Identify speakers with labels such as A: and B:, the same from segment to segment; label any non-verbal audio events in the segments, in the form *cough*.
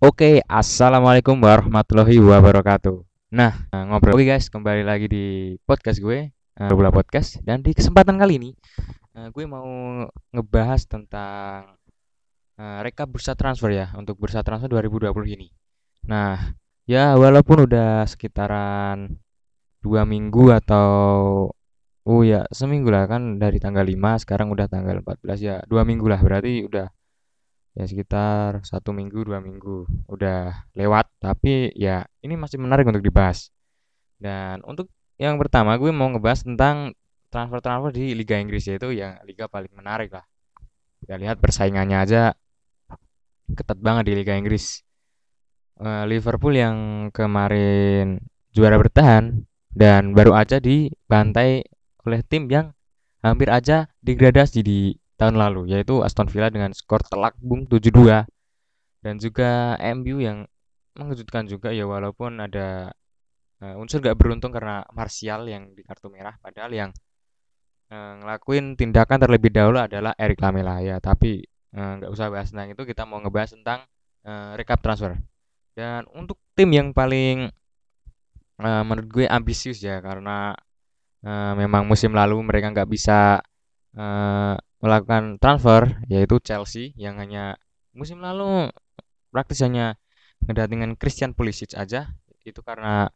A: Oke, assalamualaikum warahmatullahi wabarakatuh. Nah, ngobrol Oke guys, kembali lagi di podcast gue, eh, Bola Podcast. Dan di kesempatan kali ini, eh, gue mau ngebahas tentang eh, rekap bursa transfer ya untuk bursa transfer 2020 ini. Nah, ya walaupun udah sekitaran dua minggu atau oh ya seminggu lah kan dari tanggal 5 sekarang udah tanggal 14 ya dua minggu lah berarti udah ya sekitar satu minggu dua minggu udah lewat. Tapi ya ini masih menarik untuk dibahas. Dan untuk yang pertama gue mau ngebahas tentang transfer-transfer di Liga Inggris yaitu yang liga paling menarik lah. Kita lihat persaingannya aja ketat banget di Liga Inggris. Eh, Liverpool yang kemarin juara bertahan dan baru aja dibantai oleh tim yang hampir aja degradasi di tahun lalu yaitu Aston Villa dengan skor telak bung 7-2 dan juga MU yang mengejutkan juga ya walaupun ada uh, unsur gak beruntung karena Martial yang di kartu merah padahal yang uh, ngelakuin tindakan terlebih dahulu adalah Eric Lamela ya. Tapi nggak uh, usah bahas tentang itu kita mau ngebahas tentang uh, recap transfer. Dan untuk tim yang paling uh, menurut gue ambisius ya karena uh, memang musim lalu mereka nggak bisa uh, melakukan transfer yaitu Chelsea yang hanya musim lalu praktis hanya ngedatengin Christian Pulisic aja. Itu karena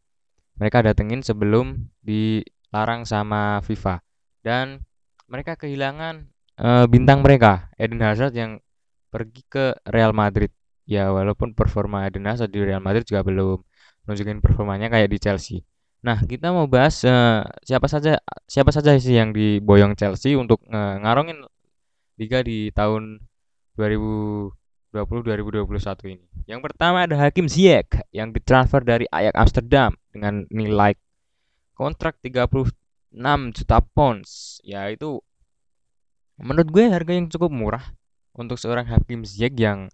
A: mereka datengin sebelum dilarang sama FIFA. Dan mereka kehilangan uh, bintang mereka Eden Hazard yang pergi ke Real Madrid. Ya walaupun performa Eden Hazard di Real Madrid juga belum nunjukin performanya kayak di Chelsea Nah, kita mau bahas uh, siapa saja siapa saja sih yang diboyong Chelsea untuk uh, ngarongin liga di tahun 2020-2021 ini. Yang pertama ada Hakim Ziyech yang ditransfer dari Ajax Amsterdam dengan nilai kontrak 36 juta pounds. Ya itu menurut gue harga yang cukup murah untuk seorang Hakim Ziyech yang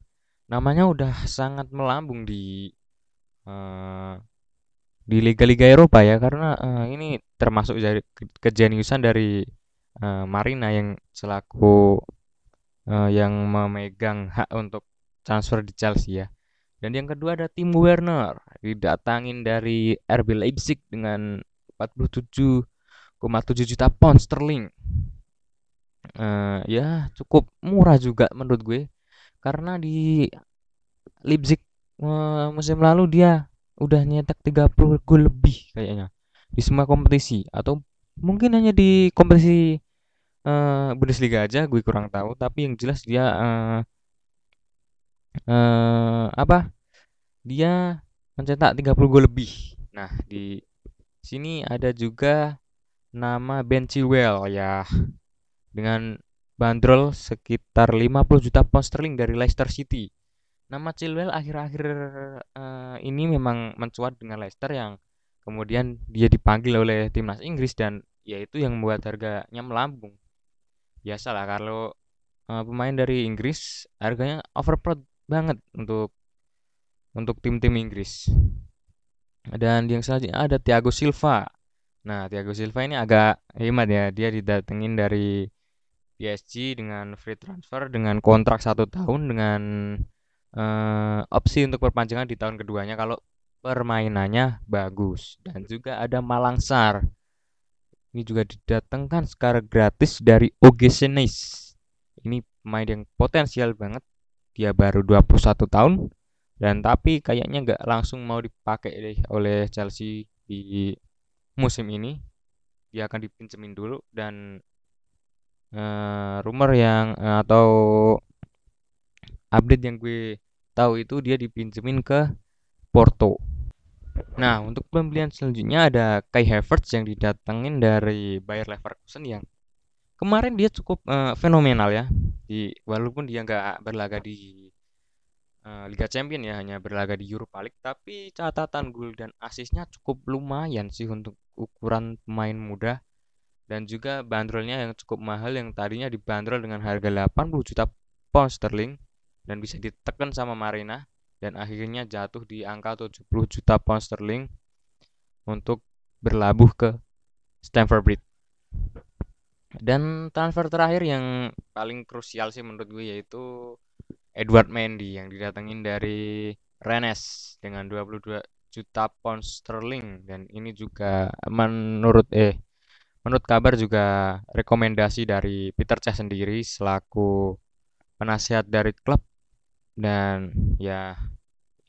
A: namanya udah sangat melambung di uh, di liga-liga Eropa ya karena uh, ini termasuk dari kejeniusan dari uh, Marina yang selaku uh, yang memegang hak untuk transfer di Chelsea ya. Dan yang kedua ada Tim Werner didatangin dari RB Leipzig dengan 47,7 juta pound sterling. Uh, ya cukup murah juga menurut gue karena di Leipzig uh, musim lalu dia udah nyetak 30 gol lebih kayaknya di semua kompetisi. Atau mungkin hanya di kompetisi uh, Bundesliga aja gue kurang tahu. Tapi yang jelas dia uh, uh, apa? Dia mencetak 30 gol lebih. Nah di sini ada juga nama Ben Chilwell ya. Dengan bandrol sekitar 50 juta pound sterling dari Leicester City Nama Chilwell akhir-akhir uh, ini memang mencuat dengan Leicester yang kemudian dia dipanggil oleh timnas Inggris dan yaitu yang membuat harganya melambung. Biasalah kalau uh, pemain dari Inggris harganya overpriced banget untuk untuk tim-tim Inggris. Dan yang selanjutnya ada Thiago Silva. Nah, Thiago Silva ini agak hemat ya. Dia didatengin dari PSG dengan free transfer dengan kontrak satu tahun dengan uh, opsi untuk perpanjangan di tahun keduanya kalau permainannya bagus. Dan juga ada Malangsar. Ini juga didatangkan secara gratis dari Ogesenis ini pemain yang potensial banget. Dia baru 21 tahun. Dan tapi kayaknya nggak langsung mau dipakai oleh Chelsea di musim ini. Dia akan dipinjemin dulu dan uh, rumor yang uh, atau update yang gue tahu itu dia dipinjemin ke Porto. Nah, untuk pembelian selanjutnya ada Kai Havertz yang didatengin dari Bayer Leverkusen yang kemarin dia cukup uh, fenomenal ya. Di walaupun dia nggak berlaga di uh, Liga Champion ya, hanya berlaga di Europa League, tapi catatan gol dan asisnya cukup lumayan sih untuk ukuran pemain muda dan juga bandrolnya yang cukup mahal yang tadinya dibanderol dengan harga 80 juta pound sterling dan bisa ditekan sama Marina. Dan akhirnya jatuh di angka 70 juta pound sterling untuk berlabuh ke Stamford Bridge. Dan transfer terakhir yang paling krusial sih menurut gue yaitu Edward Mendy yang didatengin dari Rennes dengan 22 juta pound sterling. Dan ini juga menurut eh menurut kabar juga rekomendasi dari Peter Cech sendiri selaku penasihat dari klub dan ya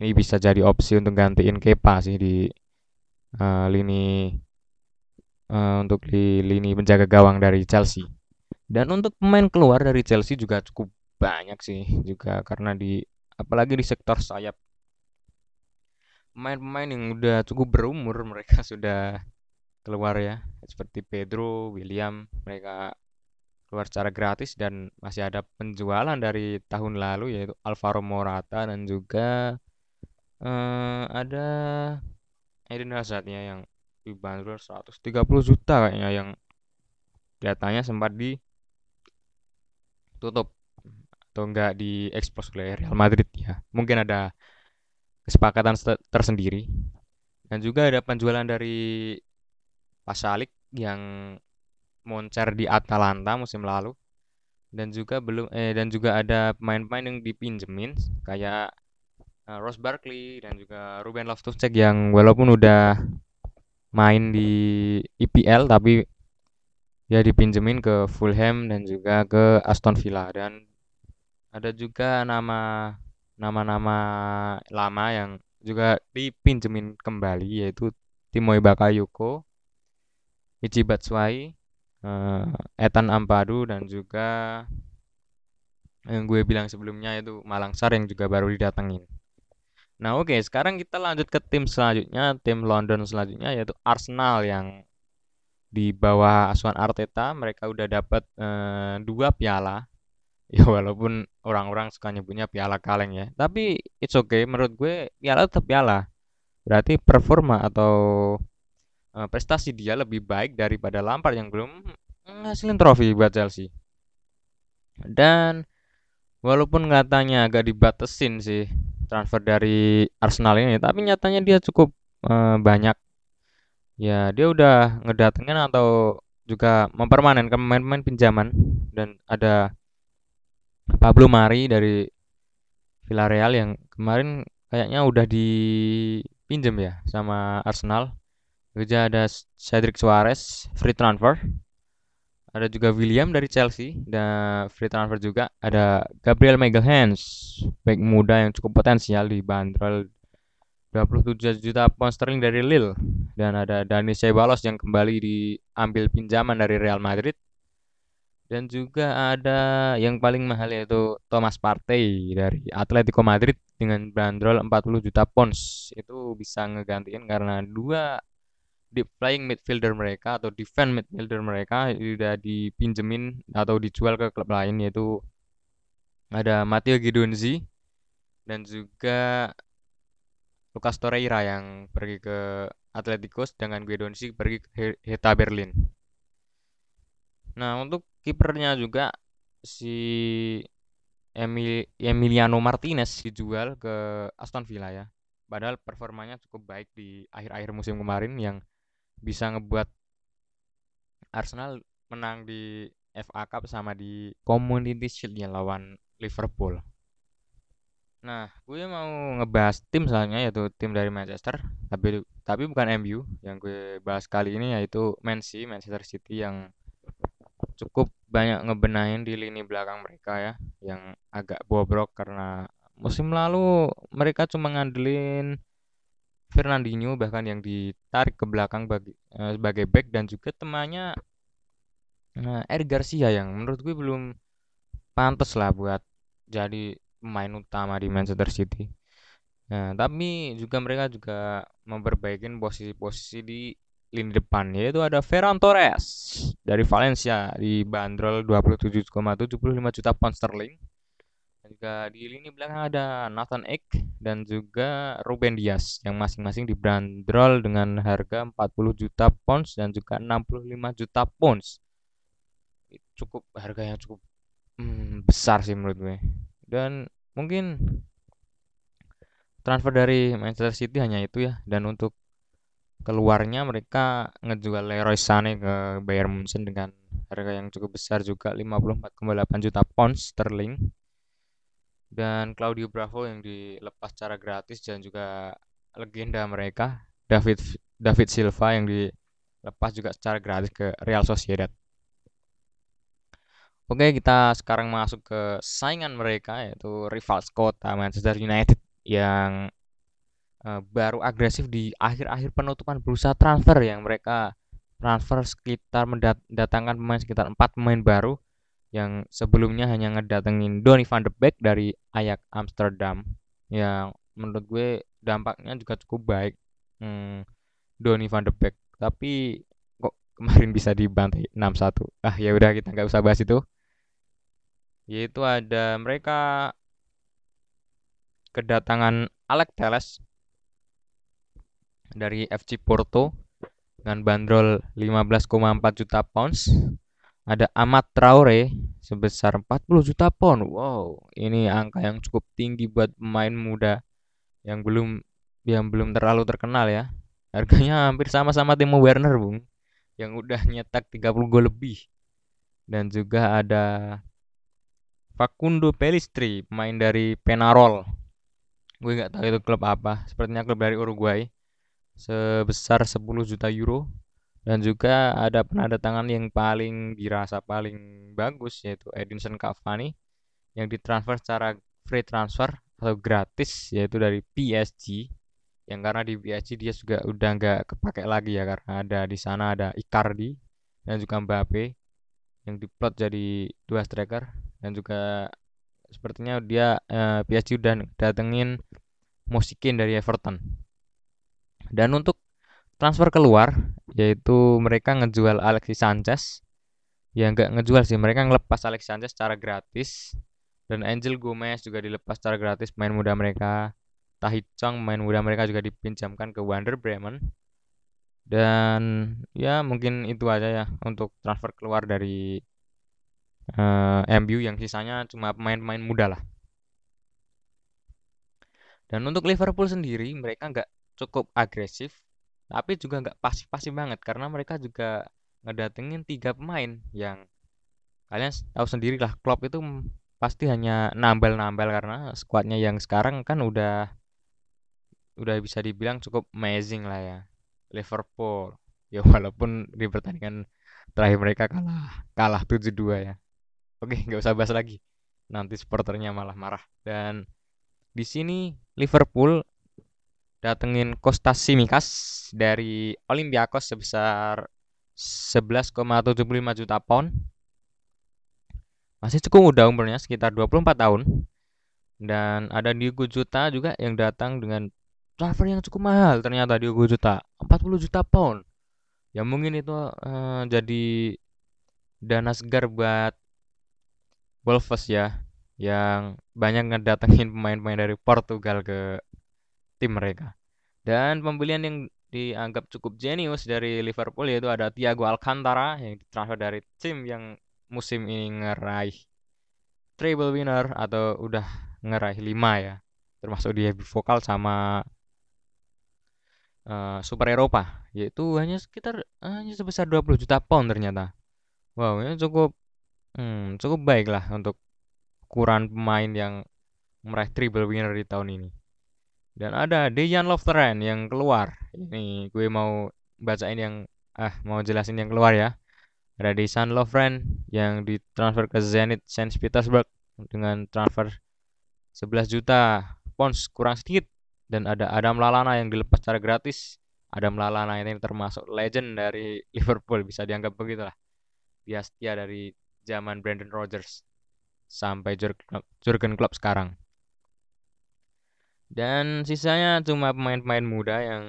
A: ini bisa jadi opsi untuk gantiin Kepa sih di uh, lini uh, untuk di lini penjaga gawang dari Chelsea. Dan untuk pemain keluar dari Chelsea juga cukup banyak sih juga karena di apalagi di sektor sayap pemain-pemain yang udah cukup berumur mereka *laughs* sudah keluar ya seperti Pedro, William mereka keluar secara gratis dan masih ada penjualan dari tahun lalu yaitu Alvaro Morata dan juga uh, ada Eden Hazardnya yang dibanderol 130 juta kayaknya yang datanya sempat ditutup atau enggak diekspos oleh Real Madrid ya. Mungkin ada kesepakatan tersendiri. Dan juga ada penjualan dari Pasalik yang moncer di Atalanta musim lalu. Dan juga belum eh dan juga ada pemain-pemain yang dipinjemin kayak uh, Ross Barkley dan juga Ruben Loftus-Cheek yang walaupun udah main di IPL tapi ya dipinjemin ke Fulham dan juga ke Aston Villa. Dan ada juga nama nama-nama lama yang juga dipinjemin kembali yaitu Timoy Bakayoko, Ichi Batshuayi, uh, Ethan Ampadu dan juga yang gue bilang sebelumnya itu Malangsar yang juga baru didatengin. Nah oke okay, sekarang kita lanjut ke tim selanjutnya tim London selanjutnya yaitu Arsenal yang di bawah asuhan Arteta mereka udah dapat uh, dua piala. *laughs* Ya walaupun orang-orang suka nyebutnya piala kaleng ya. Tapi it's okay menurut gue piala tetap piala. Berarti performa atau uh, prestasi dia lebih baik daripada Lampard yang belum ngasilin trofi buat Chelsea. Dan walaupun katanya agak dibatesin sih transfer dari Arsenal ini tapi nyatanya dia cukup uh, banyak. Ya dia udah ngedatengin atau juga mempermanenkan pemain-pemain pinjaman. Dan ada Pablo Mari dari Villarreal yang kemarin kayaknya udah dipinjam ya sama Arsenal. Juga ada Cedric Suarez free transfer. Ada juga William dari Chelsea dan free transfer juga. Ada Gabriel Magalhaes, back muda yang cukup potensial di bandrol 27 juta pound sterling dari Lille dan ada Dani Ceballos yang kembali diambil pinjaman dari Real Madrid dan juga ada yang paling mahal yaitu Thomas Partey dari Atletico Madrid dengan bandrol 40 juta pounds. Itu bisa ngegantiin karena dua deep playing midfielder mereka atau defend midfielder mereka sudah dipinjemin atau dijual ke klub lain yaitu ada Matteo Guidonzi dan juga Lucas Torreira yang pergi ke Atletico dengan Guidonzi pergi ke Hertha Berlin. Nah, untuk kipernya juga si Emil Emiliano Martinez dijual ke Aston Villa ya. Padahal performanya cukup baik di akhir-akhir musim kemarin yang bisa ngebuat Arsenal menang di FA Cup sama di Community Shield ya lawan Liverpool. Nah, gue mau ngebahas tim selanjutnya yaitu tim dari Manchester, tapi tapi bukan MU. Yang gue bahas kali ini yaitu Man City, Manchester City yang cukup banyak ngebenahin di lini belakang mereka ya yang agak bobrok karena musim lalu mereka cuma ngandelin Fernandinho bahkan yang ditarik ke belakang bagi, uh, sebagai back dan juga temannya uh, Eric Garcia yang menurut gue belum pantas lah buat jadi pemain utama di Manchester City. Nah, tapi juga mereka juga memperbaiki posisi-posisi di lini depan yaitu ada Ferran Torres dari Valencia di bandrol 27,75 juta pound sterling. Dan juga di lini belakang ada Nathan Ek dan juga Ruben Dias yang masing-masing dibanderol dengan harga 40 juta pounds dan juga 65 juta pounds. Cukup harga yang cukup hmm, besar sih menurut gue. Dan mungkin transfer dari Manchester City hanya itu ya dan untuk keluarnya mereka ngejual Leroy Sané ke Bayern Munchen dengan harga yang cukup besar juga 54,8 juta pound sterling dan Claudio Bravo yang dilepas secara gratis dan juga legenda mereka David David Silva yang dilepas juga secara gratis ke Real Sociedad. Oke, kita sekarang masuk ke saingan mereka yaitu rival kota Manchester United yang uh, baru agresif di akhir-akhir penutupan bursa transfer yang mereka transfer sekitar mendatangkan pemain sekitar empat pemain baru yang sebelumnya hanya ngedatengin Donny van de Beek dari Ajax Amsterdam. Yang menurut gue dampaknya juga cukup baik hmm, Donny van de Beek. Tapi kok kemarin bisa dibantai 6-1 ah ya udah kita nggak usah bahas itu. Yaitu ada mereka kedatangan Alex Teles dari FC Porto dengan bandrol 15,4 juta pounds. Ada Amat Traore sebesar 40 juta pound. Wow, ini angka yang cukup tinggi buat pemain muda yang belum yang belum terlalu terkenal ya. Harganya hampir sama-sama Timo Werner, Bung, yang udah nyetak 30 gol lebih. Dan juga ada Facundo Pelistri, pemain dari Penarol. Gue nggak tahu itu klub apa, sepertinya klub dari Uruguay. Sebesar 10 juta euro. Dan juga ada penandatangan yang paling dirasa paling bagus yaitu Edinson Cavani yang ditransfer secara free transfer atau gratis yaitu dari PSG yang karena di PSG dia juga udah nggak kepake lagi ya karena ada di sana ada Icardi dan juga Mbappe yang diplot jadi dua striker dan juga sepertinya dia eh, PSG udah datengin Musikin dari Everton. Dan untuk transfer keluar yaitu mereka ngejual Alexis Sanchez. Ya nggak ngejual sih, mereka ngelepas Alexis Sanchez secara gratis dan Angel Gomez juga dilepas secara gratis main muda mereka. Tahit Chong main muda mereka juga dipinjamkan ke Wander Bremen. Dan ya mungkin itu aja ya untuk transfer keluar dari uh, eh, MU yang sisanya cuma pemain-pemain muda lah. Dan untuk Liverpool sendiri mereka nggak cukup agresif, tapi juga nggak pasif-pasif banget karena mereka juga ngedatengin tiga pemain yang kalian tahu sendiri lah Klopp itu pasti hanya nambal-nambal karena skuadnya yang sekarang kan udah udah bisa dibilang cukup amazing lah ya Liverpool *laughs* ya walaupun di pertandingan terakhir mereka kalah kalah 7-2 ya Oke, nggak usah bahas lagi. Nanti supporternya malah marah. Dan di sini Liverpool datengin Kostas Simikas dari Olympiakos sebesar 11,75 juta pound. Masih cukup muda umurnya, sekitar 24 tahun. Dan ada Diogo Juta juga yang datang dengan transfer yang cukup mahal ternyata Diogo Juta, 40 juta pound. Ya mungkin itu uh, jadi dana segar buat Wolves ya yang banyak ngedatengin pemain-pemain dari Portugal ke tim mereka. Dan pembelian yang dianggap cukup jenius dari Liverpool yaitu ada Thiago Alcantara yang ditransfer dari tim yang musim ini ngeraih treble winner atau udah ngeraih 5 ya. Termasuk dia vokal sama uh, Super Eropa yaitu hanya sekitar hanya sebesar 20 juta pound ternyata. Wow, ini cukup Hmm, cukup baik lah untuk ukuran pemain yang meraih triple winner di tahun ini. Dan ada Dejan Lovren yang keluar. Ini gue mau bacain yang ah mau jelasin yang keluar ya. Ada Dejan Lovren yang ditransfer ke Zenit Saint Petersburg dengan transfer 11 juta pounds kurang sedikit dan ada Adam Lalana yang dilepas secara gratis. Adam Lalana ini termasuk legend dari *laughs* Liverpool bisa dianggap begitulah. Dia setia dari zaman Brandon Rodgers sampai Jurgen Klopp sekarang. Dan sisanya cuma pemain-pemain muda yang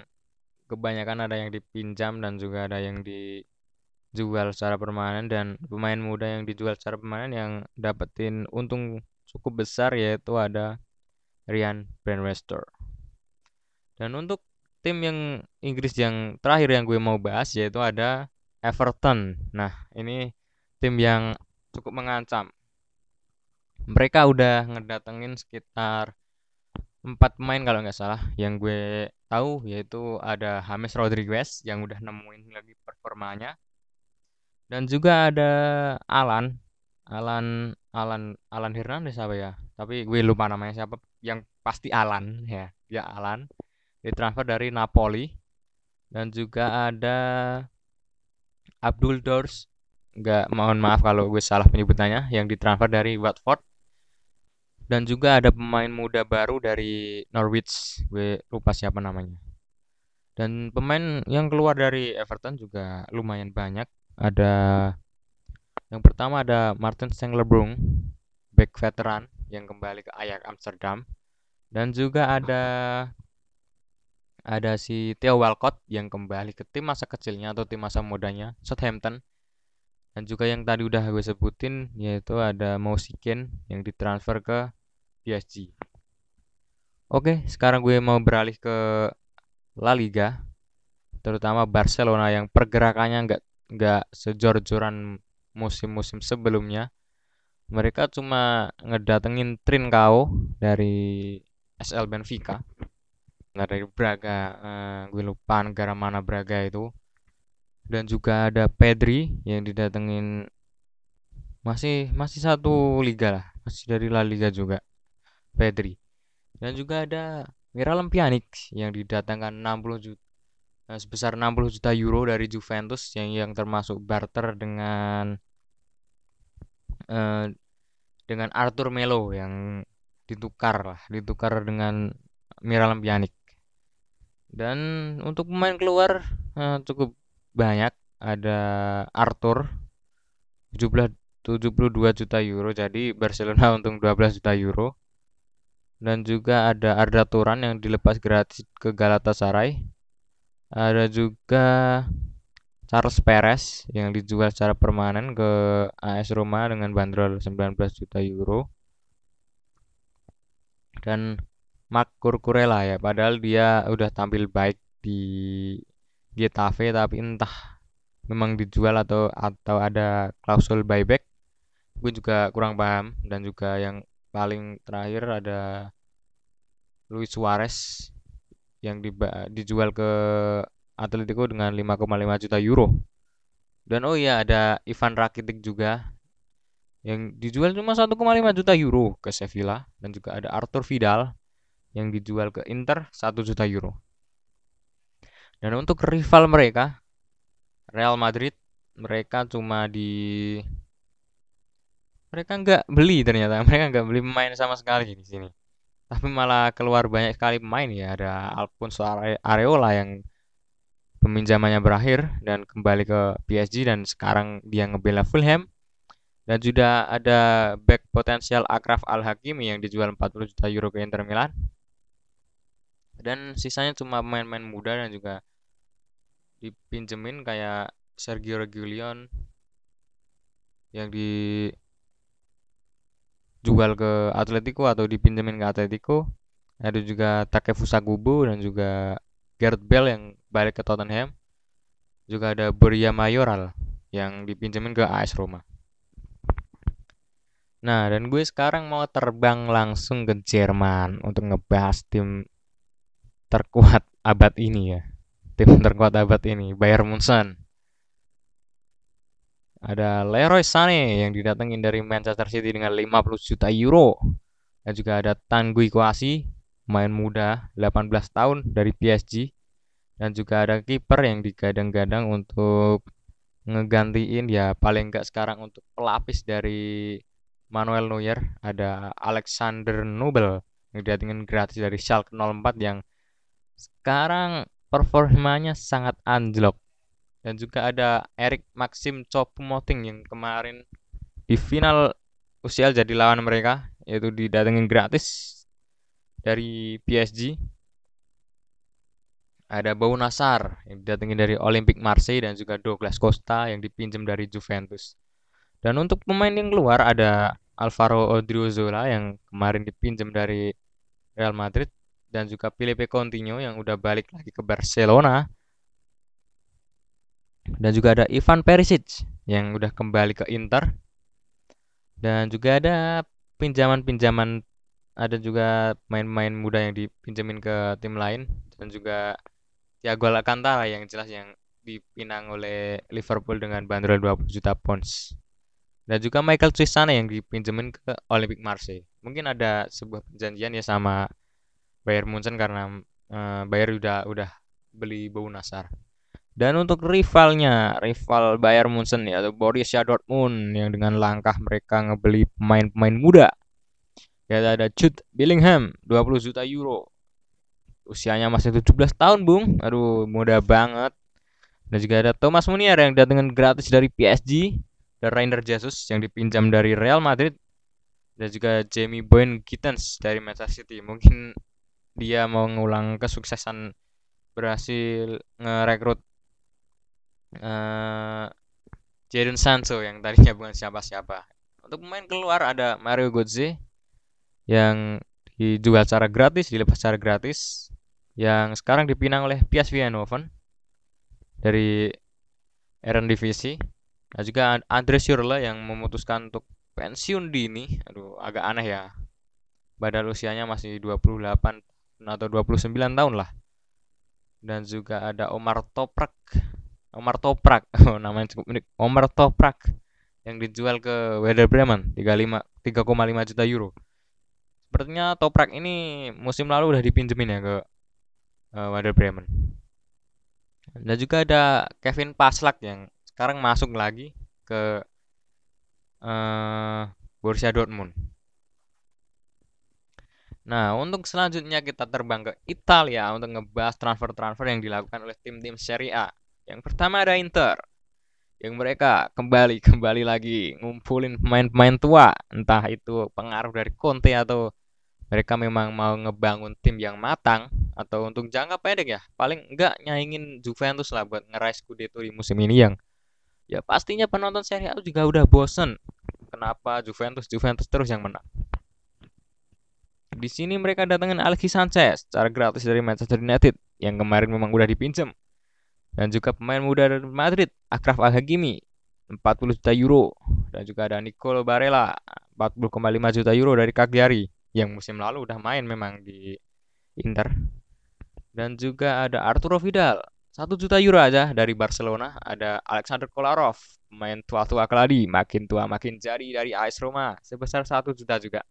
A: kebanyakan ada yang dipinjam dan juga ada yang dijual secara permanen dan pemain muda yang dijual secara permanen yang dapetin untung cukup besar yaitu ada Ryan Brandwester. Dan untuk tim yang Inggris yang terakhir yang gue mau bahas yaitu ada Everton. Nah, ini tim yang cukup mengancam. Mereka udah ngedatengin sekitar empat pemain kalau nggak salah. Yang gue tahu yaitu ada James Rodriguez yang udah nemuin lagi performanya. Dan juga ada Alan. Alan Alan Alan Hernandez apa ya? Tapi gue lupa namanya siapa. Yang pasti Alan ya. Ya Alan. Ditransfer dari Napoli. Dan juga ada Abdul Dors. Nggak mohon maaf kalau gue salah penyebutannya. Yang ditransfer dari Watford dan juga ada pemain muda baru dari Norwich gue lupa siapa namanya. Dan pemain yang keluar dari Everton juga lumayan banyak. Ada yang pertama ada Martin Stenglebrung back veteran yang kembali ke Ajax Amsterdam. Dan juga ada ada si Theo Walcott yang kembali ke tim masa kecilnya atau tim masa mudanya Southampton. Dan juga yang tadi udah gue sebutin yaitu ada Mousiken yang ditransfer ke PSG Oke sekarang gue mau beralih ke La Liga terutama Barcelona yang pergerakannya nggak nggak sejor-joran musim-musim sebelumnya. Mereka cuma ngedatengin Trincao dari SL Benfica. Dari Braga uh, gue lupa negara mana Braga itu. Dan juga ada Pedri yang didatengin. Masih masih satu liga lah masih dari La Liga juga Pedri. Dan juga ada Miralem Pjanic yang didatangkan 60 juta uh, sebesar 60 juta euro dari Juventus yang yang termasuk barter dengan uh, dengan Arthur Melo yang ditukar lah ditukar dengan Miralem Pjanic. Dan untuk pemain keluar uh, cukup banyak. Ada Arthur 17 72 juta euro. Jadi Barcelona *laughs* untung 12 juta euro dan juga ada Arda Turan yang dilepas gratis ke Galatasaray. Ada juga Charles Perez yang dijual secara permanen ke AS Roma dengan bandrol 19 juta euro. Dan Mark Kurkurela ya padahal dia udah tampil baik di Getafe tapi entah memang dijual atau atau ada klausul buyback. Gue juga kurang paham dan juga yang paling terakhir ada Luis Suarez yang dijual ke Atletico dengan 5,5 juta euro dan oh iya ada Ivan Rakitic juga yang dijual cuma 1,5 juta euro ke Sevilla dan juga ada Arthur Vidal yang dijual ke Inter 1 juta euro. Dan untuk rival mereka Real Madrid mereka cuma di mereka nggak beli ternyata. *laughs* Mereka nggak beli pemain sama sekali di sini. Tapi malah keluar banyak sekali pemain ya. Ada Alfonso Areola yang peminjamannya berakhir dan kembali ke PSG dan sekarang dia ngebela Fulham. Dan juga ada back potensial Akraf Al Hakimi yang dijual 40 juta euro ke Inter Milan. Dan sisanya cuma pemain-pemain muda dan juga dipinjemin kayak Sergio Reguilon yang dijual ke Atletico atau dipinjemin ke Atletico. Ada juga Takefusa Gubo dan juga Gareth Bale yang balik ke Tottenham. Juga ada Buria Mayoral yang dipinjemin ke AS Roma. Nah, dan gue sekarang mau terbang langsung ke Jerman untuk ngebahas tim terkuat abad ini ya. Tim terkuat abad ini Bayern Munchen ada Leroy Sané yang didatengin dari Manchester City dengan 50 juta euro. Dan juga ada Tanguy Kouassi main muda 18 tahun dari PSG dan juga ada kiper yang digadang-gadang untuk ngegantiin ya paling enggak sekarang untuk pelapis dari Manuel Neuer. Ada Alexander Nubel yang didatengin gratis dari Schalke 04 yang sekarang performanya sangat anjlok dan juga ada Eric Maxim Choupo-Moting yang kemarin di final UCL jadi lawan mereka yaitu didatengin gratis dari PSG ada Bau Nasar yang didatengin dari Olympic Marseille dan juga Douglas Costa yang dipinjam dari Juventus. Dan untuk pemain yang keluar ada Alvaro Odriozola yang kemarin dipinjam dari Real Madrid dan juga Filipe Coutinho yang udah balik lagi ke Barcelona dan juga ada Ivan Perisic yang udah kembali ke Inter dan juga ada pinjaman-pinjaman ada juga main-main muda yang dipinjemin ke tim lain dan juga Thiago Alcantara yang jelas yang dipinang oleh Liverpool dengan bandrol 20 juta pounds. Dan juga Michael Trisane yang dipinjemin ke Olympic Marseille. Mungkin ada sebuah perjanjian ya sama Bayern Munchen karena uh, Bayern udah udah beli Bau Nasar. Dan untuk rivalnya, rival Bayern Munchen yaitu Borussia Dortmund yang dengan langkah mereka ngebeli pemain-pemain muda. Ya ada Jude Bellingham 20 juta euro. Usianya masih 17 tahun, Bung. Aduh, muda banget. Dan juga ada Thomas Munier yang datangkan gratis dari PSG dan Rainer Jesus yang dipinjam dari Real Madrid dan juga Jamie Boyne Gittens dari Manchester City. Mungkin dia mau ngulang kesuksesan berhasil ngerekrut uh, Jadon Sancho yang tadinya bukan siapa-siapa. Untuk pemain keluar ada Mario Götze yang dijual secara gratis, dilepas secara gratis, yang sekarang dipinang oleh PSV Eindhoven dari Eredivisie. Nah juga Andre Schürrle yang memutuskan untuk pensiun dini. Aduh, agak aneh ya. Badal usianya masih 28 atau 29 tahun lah. Dan juga ada Omar Toprak Omar Toprak. *laughs* Oh, namanya cukup unik. Omar Toprak yang dijual ke Werder Bremen 35 3,5 juta euro. Sepertinya Toprak ini musim lalu udah dipinjemin ya ke uh, Werder Bremen. Dan juga ada Kevin Paslak yang sekarang masuk lagi ke uh, Borussia Dortmund. Nah, untuk selanjutnya kita terbang ke Italia untuk ngebahas transfer-transfer yang dilakukan oleh tim-tim Serie A. Yang pertama ada Inter. Yang mereka kembali *laughs* kembali lagi ngumpulin pemain-pemain tua, entah itu pengaruh dari Conte atau mereka memang mau ngebangun tim yang matang atau untuk jangka pendek ya. Paling enggak nyaingin Juventus lah buat ngeraih Scudetto di musim ini yang ya pastinya penonton Serie A juga udah bosen. Kenapa Juventus Juventus terus yang menang? Di sini mereka datangin Alexis Sanchez secara gratis dari Manchester United yang kemarin memang udah dipinjam dan juga pemain muda dari Madrid, Akraf Al-Hakimi 40 juta euro dan juga ada Nicolo Barella 40,5 juta euro dari Cagliari yang musim lalu udah main memang di Inter. Dan juga ada Arturo Vidal 1 juta euro aja dari Barcelona, ada Alexander Kolarov, pemain tua-tua keladi, makin tua makin jadi dari AS Roma sebesar 1 juta juga.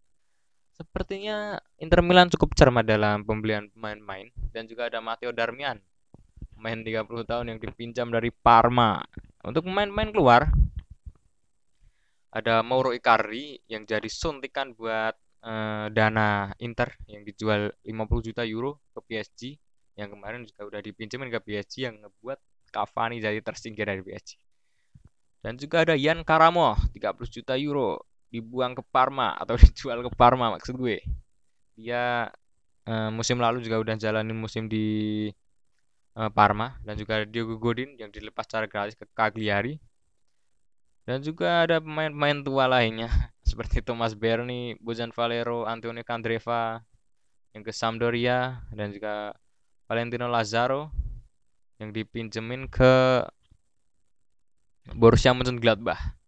A: Sepertinya Inter Milan cukup cermat dalam pembelian pemain-pemain dan juga ada Matteo Darmian pemain 30 tahun yang dipinjam dari Parma. Untuk pemain-pemain keluar ada Mauro Icardi yang jadi suntikan buat uh, dana Inter yang dijual 50 juta euro ke PSG yang kemarin juga udah dipinjemin ke PSG yang ngebuat Cavani jadi tersingkir dari PSG. Dan juga ada Ian Karamo 30 juta euro dibuang ke Parma atau *laughs* dijual ke Parma maksud gue. Dia uh, musim lalu juga udah jalanin musim di uh, Parma dan juga Diogo Godin yang dilepas secara gratis ke Cagliari. Dan juga ada pemain-pemain tua lainnya *laughs* seperti Thomas Berni, Bojan Valero, Antonio Candreva yang ke Sampdoria dan juga Valentino Lazaro yang dipinjemin ke Borussia Mönchengladbach.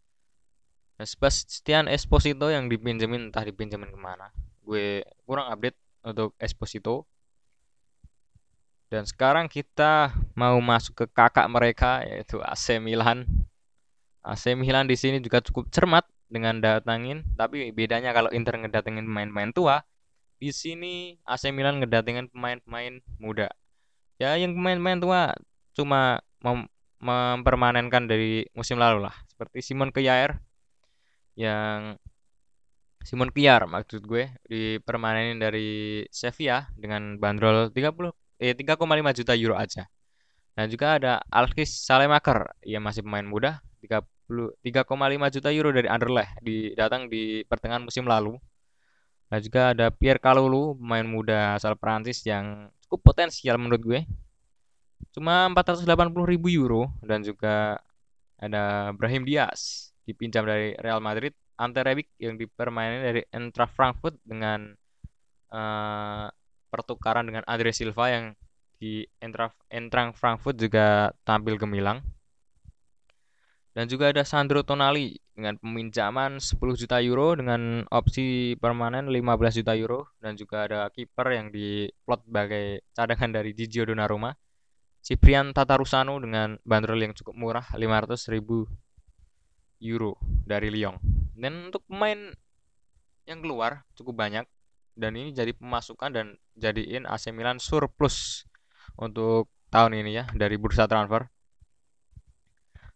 A: Dan Sebastian Esposito yang dipinjemin entah dipinjemin ke mana. Gue kurang update untuk Esposito dan sekarang kita mau masuk ke kakak mereka yaitu AC Milan. AC Milan di sini juga cukup cermat dengan datangin, tapi bedanya kalau Inter ngedatengin pemain-pemain tua, di sini AC Milan ngedatengin pemain-pemain muda. Ya yang pemain-pemain tua cuma mem mempermanenkan dari musim lalu lah, seperti Simon Kjaer yang Simon Kjaer maksud gue dipermanenin dari Sevilla dengan bandrol 30 eh 3,5 juta euro aja. Dan juga ada Alkis Salemaker, ia masih pemain muda, 30 3,5 juta euro dari Anderlecht di datang di pertengahan musim lalu. Dan juga ada Pierre Kalulu, pemain muda asal Prancis yang cukup potensial menurut gue. Cuma 480 ribu euro dan juga ada Brahim Diaz dipinjam dari Real Madrid, Ante Rebic yang dipermainkan dari Eintracht Frankfurt dengan uh, pertukaran dengan Andre Silva yang di Entrang Frankfurt juga tampil gemilang. Dan juga ada Sandro Tonali dengan peminjaman 10 juta euro dengan opsi permanen 15 juta euro dan juga ada kiper yang diplot sebagai cadangan dari Gigio Donnarumma Ciprian Tatarusano dengan bandrol yang cukup murah 500.000 euro dari Lyon. Dan untuk pemain yang keluar cukup banyak dan ini jadi pemasukan dan jadiin AC Milan surplus untuk tahun ini ya dari bursa transfer.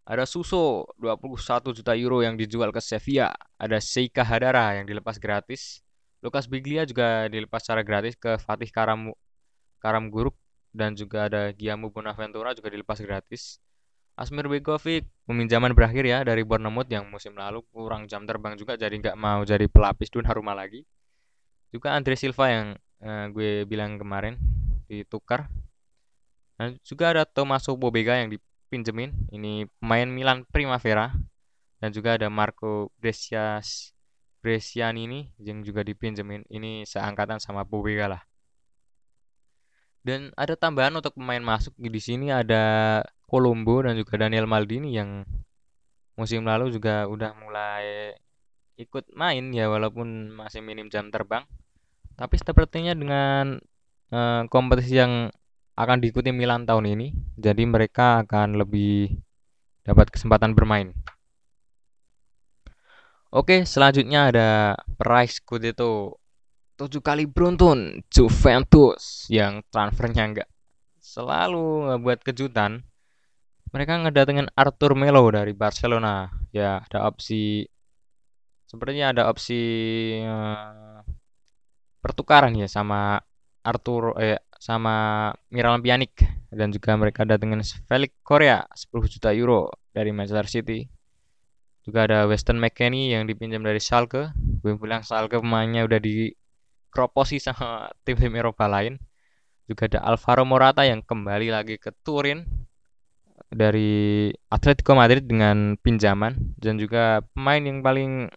A: Ada Suso 21 juta euro yang dijual ke Sevilla. Ada Seika Hadara yang dilepas gratis. Lukas Biglia juga dilepas secara gratis ke Fatih Karam Karam Guruk dan juga ada Giamu Bonaventura juga dilepas gratis. Asmir Begovic peminjaman berakhir ya dari Bournemouth yang musim lalu kurang jam terbang juga jadi nggak mau jadi pelapis Donnarumma lagi. Juga Andre Silva yang eh, gue bilang kemarin ditukar. Dan juga ada Tomaso Bobega yang dipinjemin. Ini pemain Milan Primavera. Dan juga ada Marco Brescias Bresciani yang juga dipinjemin. Ini seangkatan sama Bobega lah. Dan ada tambahan untuk pemain masuk di sini ada Colombo dan juga Daniel Maldini yang musim lalu juga udah mulai ikut main ya walaupun masih minim jam terbang. Tapi sepertinya dengan uh, kompetisi yang akan diikuti Milan tahun ini, jadi mereka akan lebih dapat kesempatan bermain. Oke, selanjutnya ada price Scudetto 7 kali beruntun Juventus yang transfernya enggak selalu ngebuat kejutan. Mereka ngedatengin Arthur Melo dari Barcelona. Ya, ada opsi sepertinya ada opsi uh, pertukaran ya sama Arthur eh sama Miralem Pjanic dan juga mereka datangin Felix Korea 10 juta euro dari Manchester City. Juga ada Weston McKennie yang dipinjam dari Schalke. Gue bilang Schalke pemainnya udah di kroposi sama *laughs* tim-tim Eropa lain. Juga ada Alvaro Morata yang kembali lagi ke Turin dari Atletico Madrid dengan pinjaman dan juga pemain yang paling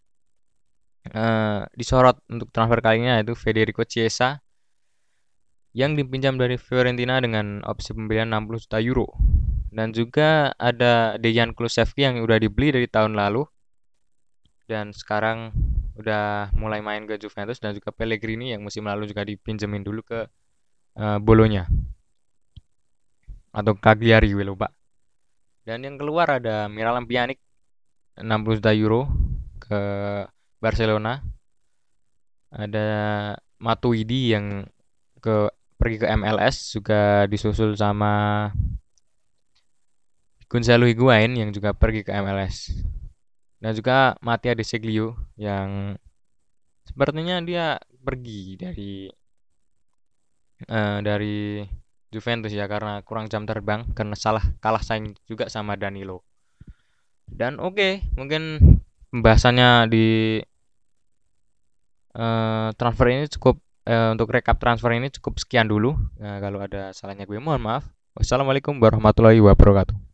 A: uh, disorot untuk transfer kali ini yaitu Federico Chiesa yang dipinjam dari Fiorentina dengan opsi pembelian 60 juta euro. Dan juga ada Dejan Kulusevski yang udah dibeli dari tahun lalu dan sekarang udah mulai main ke Juventus dan juga Pellegrini yang musim lalu juga dipinjemin dulu ke uh, Bolonya atau Cagliari gue lupa. Dan yang keluar ada Miralem Pjanic 60 juta euro ke Barcelona ada Matuidi yang ke pergi ke MLS juga disusul sama Gonzalo Higuain yang juga pergi ke MLS dan juga Mattia De Seglio yang sepertinya dia pergi dari uh, dari Juventus ya karena kurang jam terbang karena salah kalah saing juga sama Danilo. Dan oke, okay, mungkin pembahasannya di uh, transfer ini cukup uh, untuk rekap transfer ini cukup sekian dulu. Nah, kalau ada salahnya gue mohon maaf. Wassalamualaikum warahmatullahi wabarakatuh.